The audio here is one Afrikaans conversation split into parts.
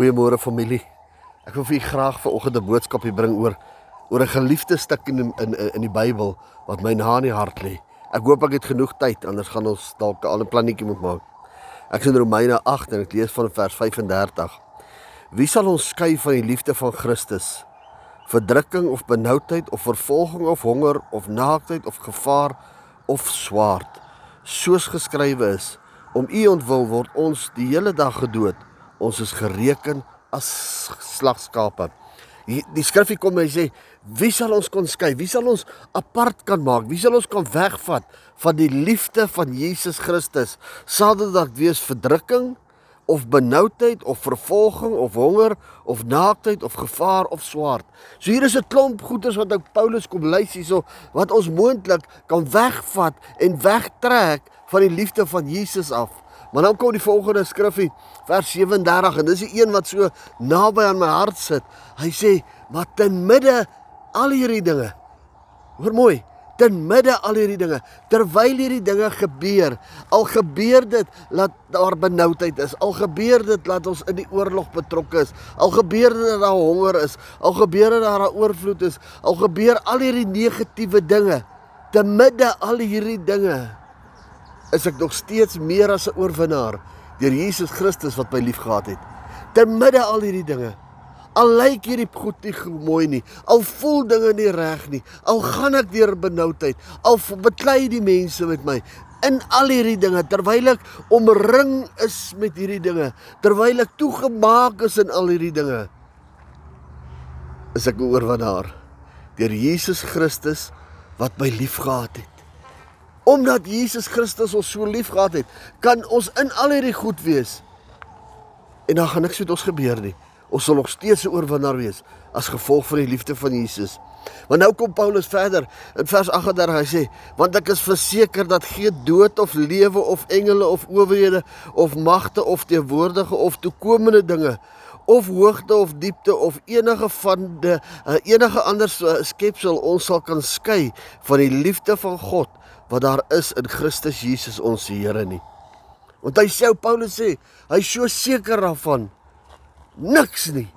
Goeiemôre familie. Ek wil vir julle graag vanoggend 'n boodskap hier bring oor oor 'n geliefde stuk in in in die Bybel wat my na in die hart lê. Ek hoop ek het genoeg tyd anders gaan ons dalk 'n ander plannetjie moet maak. Ek sien Romeine 8 en ek lees van vers 35. Wie sal ons skei van die liefde van Christus? Verdrukking of benoudheid of vervolging of honger of naaktheid of gevaar of swaard? Soos geskrywe is, om u ontwil word ons die hele dag gedood ons is gereken as slagskape. Die, die skrifgie kom en hy sê, wie sal ons kon skei? Wie sal ons apart kan maak? Wie sal ons kan wegvat van die liefde van Jesus Christus? Sal dit dalk wees verdrukking of benoudheid of vervolging of honger of naaktheid of gevaar of swaard. So hier is 'n klomp goeders wat ou Paulus kom lys hierso wat ons moontlik kan wegvat en wegtrek van die liefde van Jesus af. Maar dan kom die volgende skrifgie, vers 37 en dis die een wat so naby aan my hart sit. Hy sê, "Maar ten midde al hierdie dinge, hoor mooi, ten midde al hierdie dinge, terwyl hierdie dinge gebeur, al gebeur dit dat daar benoudheid is, al gebeur dit dat ons in die oorlog betrokke is, al gebeur dit dat daar honger is, al gebeur dit dat daar oorvloed is, al gebeur al hierdie negatiewe dinge, ten midde al hierdie dinge, is ek nog steeds meer as 'n oorwinnaar deur Jesus Christus wat my liefgehad het. Te midde al hierdie dinge. Al lyk hierdie goed nie mooi nie, al voel dinge nie reg nie, al gaan ek deur benoudheid, al beklei die mense met my in al hierdie dinge terwyl ek omring is met hierdie dinge, terwyl ek toegemaak is in al hierdie dinge. Is ek 'n oorwinnaar deur Jesus Christus wat my liefgehad het. Omdat Jesus Christus ons so liefgehad het, kan ons in al hierdie goed wees. En dan gaan niks met ons gebeur nie. Ons sal nog steeds 'n oorwinnaar wees as gevolg van die liefde van Jesus. Maar nou kom Paulus verder in vers 38 hy sê want ek is verseker dat geen dood of lewe of engele of owerhede of magte of teenwoordige of toekomende dinge of hoogte of diepte of enige van die eh, enige ander skepsel ons sal kan skei van die liefde van God wat daar is in Christus Jesus ons Here nie. Want hy sê Paulus sê, hy is so seker daarvan niks nie.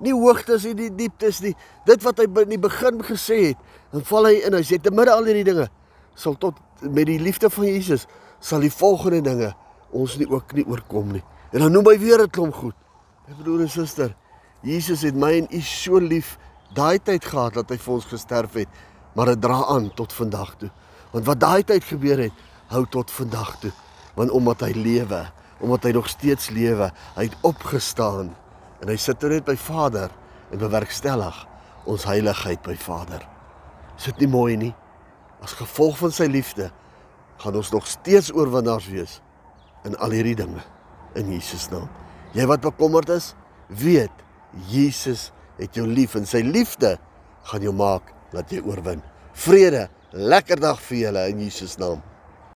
Nie hoogtes nie, die dieptes nie. Dit wat hy in die begin gesê het, dan val hy in. Hy sê te midde al hierdie dinge sal tot met die liefde van Jesus sal die volgende dinge ons nie ook nie oorkom nie. En dan noem hy weer 'n klomp goed. My broer en suster, Jesus het my en u so lief daai tyd gehad dat hy vir ons gesterf het, maar dit dra aan tot vandag toe. Want wat daai tyd gebeur het, hou tot vandag toe. Want omdat hy lewe, omdat hy nog steeds lewe, hy het opgestaan en hy sit nou net by Vader en bewerkstellig ons heiligheid by Vader. Is dit nie mooi nie? As gevolg van sy liefde gaan ons nog steeds oorwinnaars wees in al hierdie dinge in Jesus naam. Jy wat bekommerd is, weet Jesus het jou lief en sy liefde gaan jou maak dat jy oorwin. Vrede Lekker dag vir julle in Jesus naam.